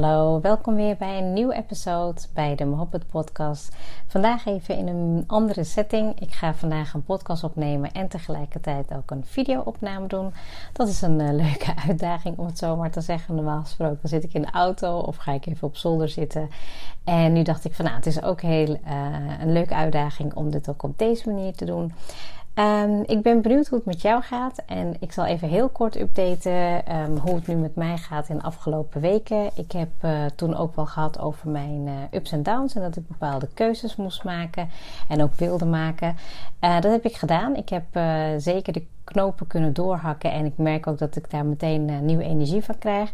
Hallo, welkom weer bij een nieuwe episode bij de Mohabbat Podcast. Vandaag even in een andere setting. Ik ga vandaag een podcast opnemen en tegelijkertijd ook een video-opname doen. Dat is een uh, leuke uitdaging om het zo maar te zeggen. Normaal gesproken zit ik in de auto of ga ik even op zolder zitten. En nu dacht ik van nou, het is ook heel uh, een leuke uitdaging om dit ook op deze manier te doen. Um, ik ben benieuwd hoe het met jou gaat. En ik zal even heel kort updaten um, hoe het nu met mij gaat in de afgelopen weken. Ik heb uh, toen ook wel gehad over mijn uh, ups en downs. En dat ik bepaalde keuzes moest maken. En ook wilde maken. Uh, dat heb ik gedaan. Ik heb zeker de knopen kunnen doorhakken. En ik merk ook dat ik daar meteen nieuwe energie van krijg.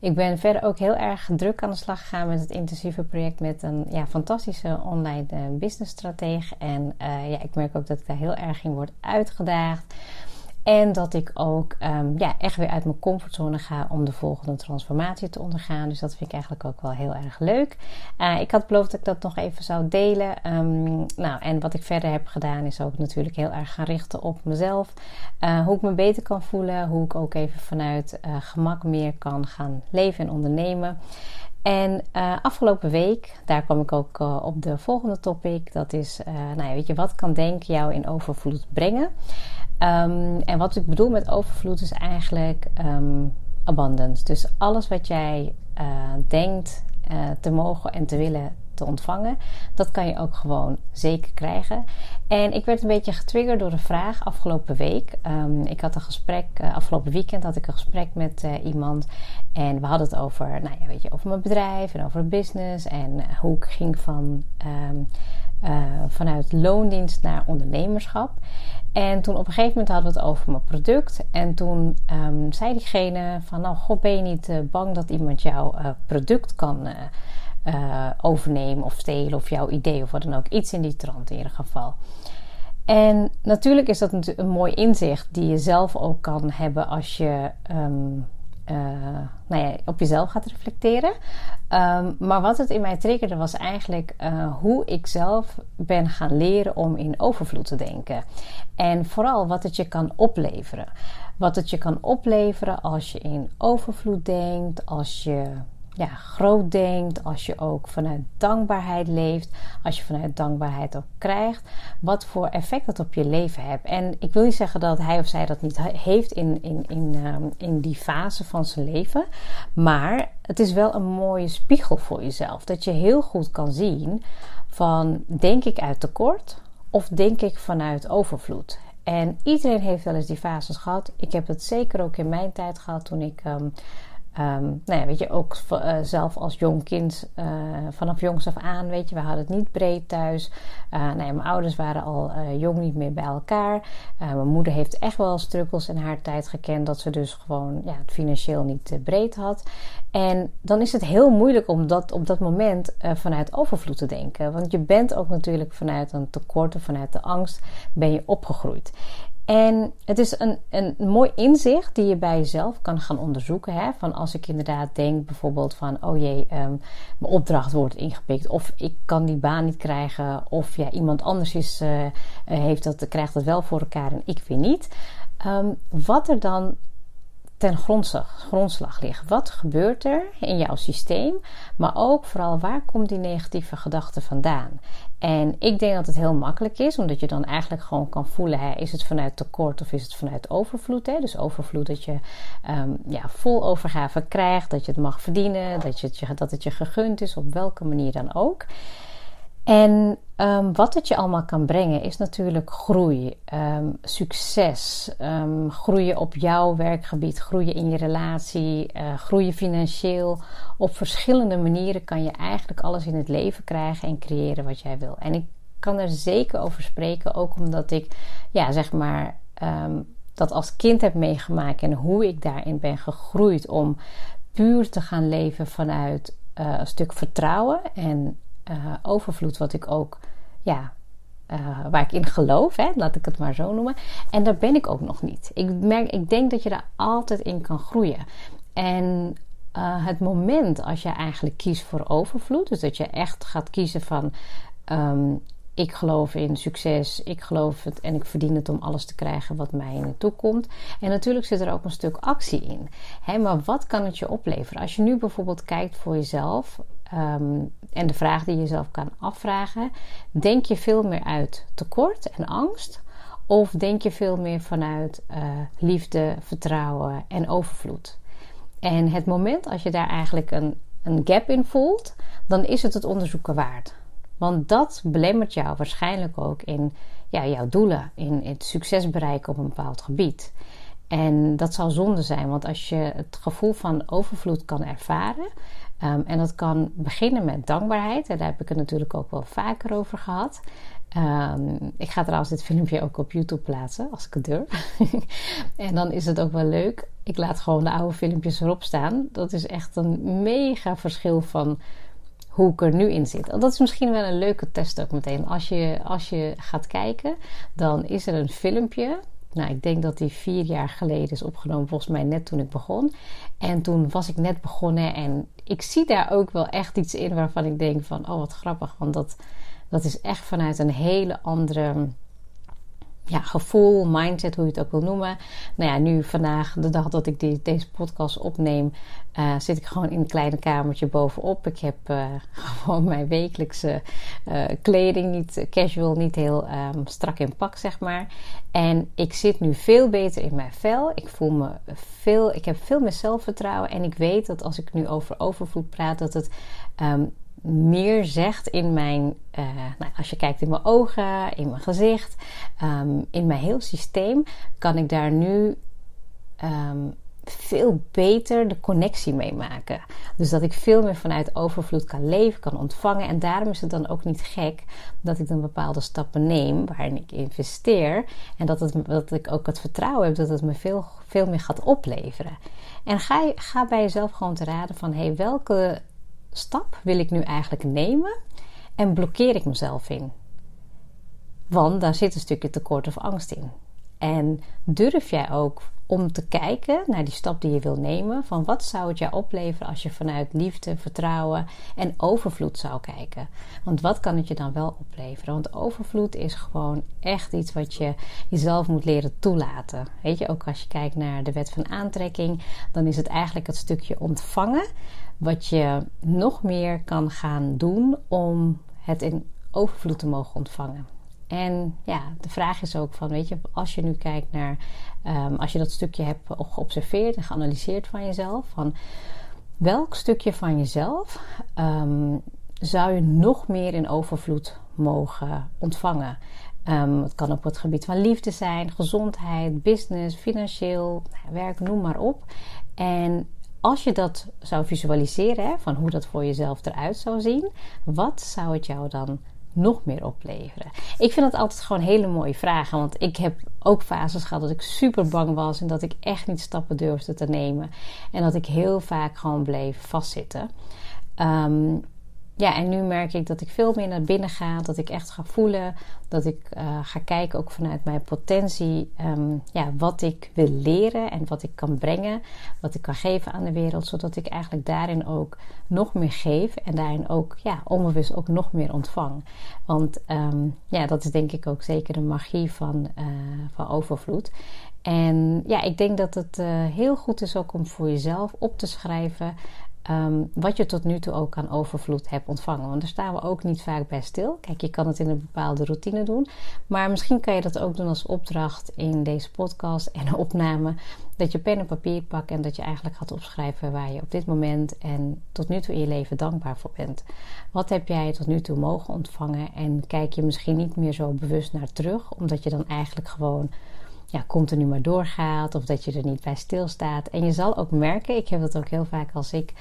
Ik ben verder ook heel erg druk aan de slag gegaan met het intensieve project met een ja, fantastische online uh, business stratege. En uh, ja, ik merk ook dat ik daar heel erg in word uitgedaagd. En dat ik ook um, ja, echt weer uit mijn comfortzone ga om de volgende transformatie te ondergaan. Dus dat vind ik eigenlijk ook wel heel erg leuk. Uh, ik had beloofd dat ik dat nog even zou delen. Um, nou, en wat ik verder heb gedaan is ook natuurlijk heel erg gaan richten op mezelf. Uh, hoe ik me beter kan voelen. Hoe ik ook even vanuit uh, gemak meer kan gaan leven en ondernemen. En afgelopen week, daar kwam ik ook op de volgende topic. Dat is, nou ja, weet je, wat kan denken jou in overvloed brengen? Um, en wat ik bedoel met overvloed is eigenlijk um, abundance. Dus alles wat jij denkt te mogen en te willen te ontvangen. Dat kan je ook gewoon zeker krijgen. En ik werd een beetje getriggerd door een vraag afgelopen week. Um, ik had een gesprek, uh, afgelopen weekend had ik een gesprek met iemand. En we hadden het over, nou ja, weet je, over mijn bedrijf en over business. En hoe ik ging van, vanuit loondienst naar ondernemerschap. En toen op een gegeven moment hadden we het over mijn product. En toen um, zei diegene van, nou, god, ben je niet bang dat iemand jouw product kan uh, overnemen of stelen of jouw idee of wat dan ook. Iets in die trant in ieder geval. En natuurlijk is dat een mooi inzicht die je zelf ook kan hebben als je um, uh, nou ja, op jezelf gaat reflecteren. Um, maar wat het in mij triggerde was eigenlijk uh, hoe ik zelf ben gaan leren om in overvloed te denken. En vooral wat het je kan opleveren. Wat het je kan opleveren als je in overvloed denkt, als je ja, groot denkt, als je ook vanuit dankbaarheid leeft, als je vanuit dankbaarheid ook krijgt, wat voor effect dat op je leven hebt. En ik wil niet zeggen dat hij of zij dat niet heeft in, in, in, um, in die fase van zijn leven, maar het is wel een mooie spiegel voor jezelf. Dat je heel goed kan zien van denk ik uit tekort of denk ik vanuit overvloed. En iedereen heeft wel eens die fases gehad. Ik heb het zeker ook in mijn tijd gehad toen ik um, Um, nou ja, weet je, ook uh, zelf als jong kind, uh, vanaf jongs af aan, weet je, we hadden het niet breed thuis. Uh, nou ja, mijn ouders waren al jong niet meer bij elkaar. mijn moeder heeft echt wel struggles in haar tijd gekend, dat ze dus gewoon ja, het financieel niet breed had. En dan is het heel moeilijk om dat op dat moment vanuit overvloed te denken. Want je bent ook natuurlijk vanuit een tekort of vanuit de angst ben je opgegroeid. En het is een, een mooi inzicht die je bij jezelf kan gaan onderzoeken. Hè? Van als ik inderdaad denk bijvoorbeeld van, oh jee, um, mijn opdracht wordt ingepikt. Of ik kan die baan niet krijgen. Of ja, iemand anders is, uh, heeft dat, krijgt dat wel voor elkaar en ik weer niet. Um, wat er dan ten grondslag, grondslag ligt. Wat gebeurt er in jouw systeem? Maar ook vooral waar komt die negatieve gedachte vandaan? En ik denk dat het heel makkelijk is, omdat je dan eigenlijk gewoon kan voelen: hè, is het vanuit tekort of is het vanuit overvloed? Hè? Dus overvloed dat je um, ja, vol overgave krijgt, dat je het mag verdienen, dat, je dat het je gegund is, op welke manier dan ook. En um, wat het je allemaal kan brengen is natuurlijk groei, um, succes, um, groeien op jouw werkgebied, groeien in je relatie, uh, groeien financieel. Op verschillende manieren kan je eigenlijk alles in het leven krijgen en creëren wat jij wil. En ik kan er zeker over spreken, ook omdat ik, ja, zeg maar, dat als kind heb meegemaakt en hoe ik daarin ben gegroeid om puur te gaan leven vanuit uh, een stuk vertrouwen en uh, overvloed, wat ik ook, ja, uh, waar ik in geloof, hè, laat ik het maar zo noemen. En daar ben ik ook nog niet. Ik, merk, ik denk dat je daar altijd in kan groeien. En uh, het moment als je eigenlijk kiest voor overvloed, dus dat je echt gaat kiezen van. Um, ik geloof in succes, ik geloof het en ik verdien het om alles te krijgen wat mij in het toekomt. En natuurlijk zit er ook een stuk actie in. Hè, maar wat kan het je opleveren? Als je nu bijvoorbeeld kijkt voor jezelf um, en de vraag die je jezelf kan afvragen: denk je veel meer uit tekort en angst? Of denk je veel meer vanuit uh, liefde, vertrouwen en overvloed? En het moment als je daar eigenlijk een, een gap in voelt, dan is het het onderzoeken waard. Want dat belemmert jou waarschijnlijk ook in ja, jouw doelen, in het succes bereiken op een bepaald gebied. En dat zal zonde zijn, want als je het gevoel van overvloed kan ervaren, um, en dat kan beginnen met dankbaarheid, en daar heb ik het natuurlijk ook wel vaker over gehad. Um, ik ga trouwens dit filmpje ook op YouTube plaatsen, als ik het durf. en dan is het ook wel leuk. Ik laat gewoon de oude filmpjes erop staan. Dat is echt een mega verschil van hoe ik er nu in zit. Dat is misschien wel een leuke test ook meteen. Als je, als je gaat kijken, dan is er een filmpje. Nou, ik denk dat die vier jaar geleden is opgenomen, volgens mij net toen ik begon. En toen was ik net begonnen en ik zie daar ook wel echt iets in waarvan ik denk van, oh wat grappig, want dat, dat is echt vanuit een hele andere ja, gevoel, mindset, hoe je het ook wil noemen. Nou ja, nu vandaag, de dag dat ik deze podcast opneem, uh, zit ik gewoon in een kleine kamertje bovenop. Ik heb uh, gewoon mijn wekelijkse uh, kleding, niet casual, niet heel um, strak in pak, zeg maar. En ik zit nu veel beter in mijn vel. Ik voel me veel, ik heb veel meer zelfvertrouwen. En ik weet dat als ik nu over overvloed praat, dat het um, meer zegt in mijn, uh, nou, als je kijkt in mijn ogen, in mijn gezicht, um, in mijn heel systeem, kan ik daar nu um, veel beter de connectie mee maken. Dus dat ik veel meer vanuit overvloed kan leven, kan ontvangen. En daarom is het dan ook niet gek dat ik dan bepaalde stappen neem waarin ik investeer. En dat, dat ik ook het vertrouwen heb dat het me veel, veel meer gaat opleveren. En ga, ga bij jezelf gewoon te raden van hey, welke stap wil ik nu eigenlijk nemen en blokkeer ik mezelf in? Want daar zit een stukje tekort of angst in. En durf jij ook om te kijken naar die stap die je wil nemen, van wat zou het jou opleveren als je vanuit liefde, vertrouwen en overvloed zou kijken? Want wat kan het je dan wel opleveren? Want overvloed is gewoon echt iets wat je jezelf moet leren toelaten. Weet je, ook als je kijkt naar de wet van aantrekking, dan is het eigenlijk het stukje ontvangen wat je nog meer kan gaan doen om het in overvloed te mogen ontvangen. En ja, de vraag is ook van, weet je, als je nu kijkt naar, um, als je dat stukje hebt geobserveerd en geanalyseerd van jezelf, van welk stukje van jezelf um, zou je nog meer in overvloed mogen ontvangen? Um, het kan op het gebied van liefde zijn, gezondheid, business, financieel, werk, noem maar op. En als je dat zou visualiseren, hè, van hoe dat voor jezelf eruit zou zien, wat zou het jou dan nog meer opleveren? Ik vind dat altijd gewoon hele mooie vragen. Want ik heb ook fases gehad dat ik super bang was en dat ik echt niet stappen durfde te nemen. En dat ik heel vaak gewoon bleef vastzitten. Um, ja, en nu merk ik dat ik veel meer naar binnen ga. Dat ik echt ga voelen. Dat ik uh, ga kijken ook vanuit mijn potentie. Um, ja, wat ik wil leren en wat ik kan brengen. Wat ik kan geven aan de wereld. Zodat ik eigenlijk daarin ook nog meer geef. En daarin ook ja, onbewust ook nog meer ontvang. Want um, ja, dat is denk ik ook zeker de magie van, uh, van overvloed. En ja, ik denk dat het uh, heel goed is ook om voor jezelf op te schrijven Ehm, wat je tot nu toe ook aan overvloed hebt ontvangen. Want daar staan we ook niet vaak bij stil. Kijk, je kan het in een bepaalde routine doen. Maar misschien kan je dat ook doen als opdracht in deze podcast en opname. Dat je pen en papier pakt en dat je eigenlijk gaat opschrijven waar je op dit moment en tot nu toe in je leven dankbaar voor bent. Wat heb jij tot nu toe mogen ontvangen? En kijk je misschien niet meer zo bewust naar terug, omdat je dan eigenlijk gewoon ja, continu maar doorgaat of dat je er niet bij stilstaat. En je zal ook merken, ik heb dat ook heel vaak als ik,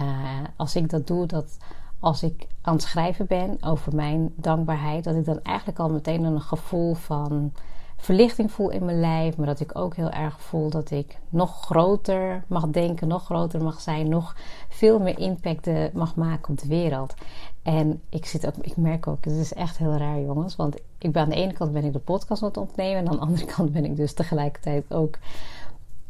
uh, als ik dat doe, dat als ik aan het schrijven ben over mijn dankbaarheid, dat ik dan eigenlijk al meteen een gevoel van verlichting voel in mijn lijf, maar dat ik ook heel erg voel dat ik nog groter mag denken, nog groter mag zijn, nog veel meer impact eh, mag maken op de wereld. En ik, zit ook, ik merk ook, het is echt heel raar jongens, want ik ben aan de ene kant ben ik de podcast aan het opnemen en aan de andere kant ben ik dus tegelijkertijd ook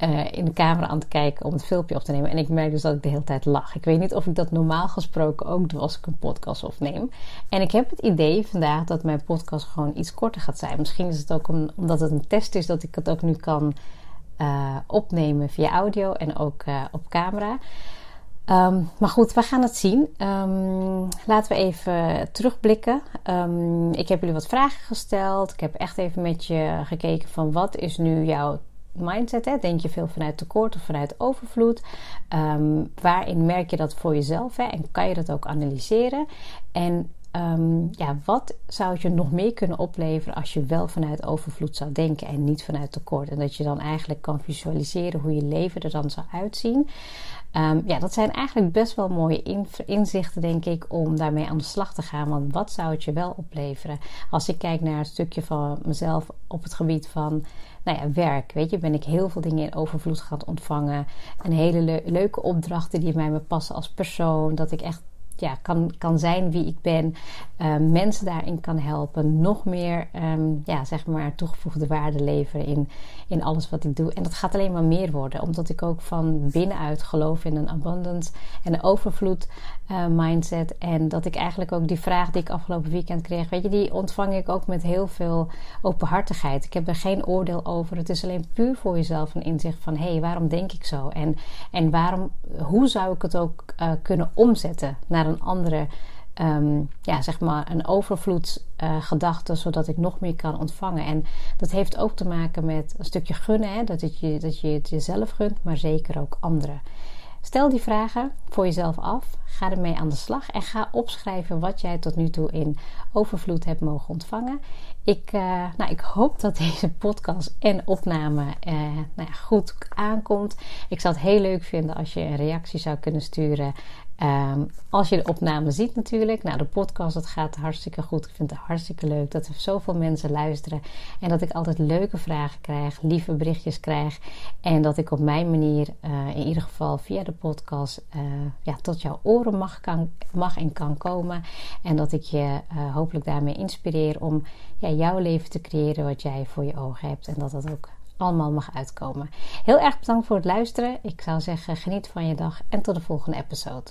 uh, in de camera aan te kijken om het filmpje op te nemen. En ik merk dus dat ik de hele tijd lach. Ik weet niet of ik dat normaal gesproken ook doe als ik een podcast opneem. En ik heb het idee vandaag dat mijn podcast gewoon iets korter gaat zijn. Misschien is het ook omdat het een test is dat ik het ook nu kan uh, opnemen via audio en ook uh, op camera. Um, maar goed, we gaan het zien. Um, laten we even terugblikken. Um, ik heb jullie wat vragen gesteld. Ik heb echt even met je gekeken van wat is nu jouw mindset. Hè? Denk je veel vanuit tekort of vanuit overvloed? Um, waarin merk je dat voor jezelf? Hè? En kan je dat ook analyseren? En um, ja, wat zou het je nog meer kunnen opleveren als je wel vanuit overvloed zou denken en niet vanuit tekort? En dat je dan eigenlijk kan visualiseren hoe je leven er dan zou uitzien. Um, ja, dat zijn eigenlijk best wel mooie inzichten, denk ik, om daarmee aan de slag te gaan. Want wat zou het je wel opleveren? Als ik kijk naar een stukje van mezelf op het gebied van nou ja, werk. Weet je, ben ik heel veel dingen in overvloed gaan ontvangen. Een hele leuke opdrachten die bij me passen als persoon. Dat ik echt ja, kan, kan zijn wie ik ben, uh, mensen daarin kan helpen, nog meer um, ja, zeg maar toegevoegde waarde leveren in, in alles wat ik doe. En dat gaat alleen maar meer worden, omdat ik ook van binnenuit geloof in een abundance en een overvloed uh, mindset. En dat ik eigenlijk ook die vraag die ik afgelopen weekend kreeg, weet je, die ontvang ik ook met heel veel openhartigheid. Ik heb er geen oordeel over. Het is alleen puur voor jezelf een inzicht van hé, hey, waarom denk ik zo? En, en waarom, hoe zou ik het ook uh, kunnen omzetten naar een andere, um, ja, zeg maar, een overvloedsgedachte, uh, zodat ik nog meer kan ontvangen. En dat heeft ook te maken met een stukje gunnen, hè? Dat, het je, dat je het jezelf gunt, maar zeker ook anderen. Stel die vragen voor jezelf af. Ga ermee aan de slag en ga opschrijven wat jij tot nu toe in overvloed hebt mogen ontvangen. Ik, uh, nou, ik hoop dat deze podcast en opname uh, nou ja, goed aankomt. Ik zou het heel leuk vinden als je een reactie zou kunnen sturen Um, als je de opname ziet natuurlijk. Nou, de podcast, dat gaat hartstikke goed. Ik vind het hartstikke leuk dat er zoveel mensen luisteren. En dat ik altijd leuke vragen krijg, lieve berichtjes krijg. En dat ik op mijn manier, uh, in ieder geval via de podcast, uh, ja, tot jouw oren mag, kan, mag en kan komen. En dat ik je uh, hopelijk daarmee inspireer om ja, jouw leven te creëren wat jij voor je ogen hebt. En dat dat ook allemaal mag uitkomen. Heel erg bedankt voor het luisteren. Ik zou zeggen, geniet van je dag en tot de volgende episode.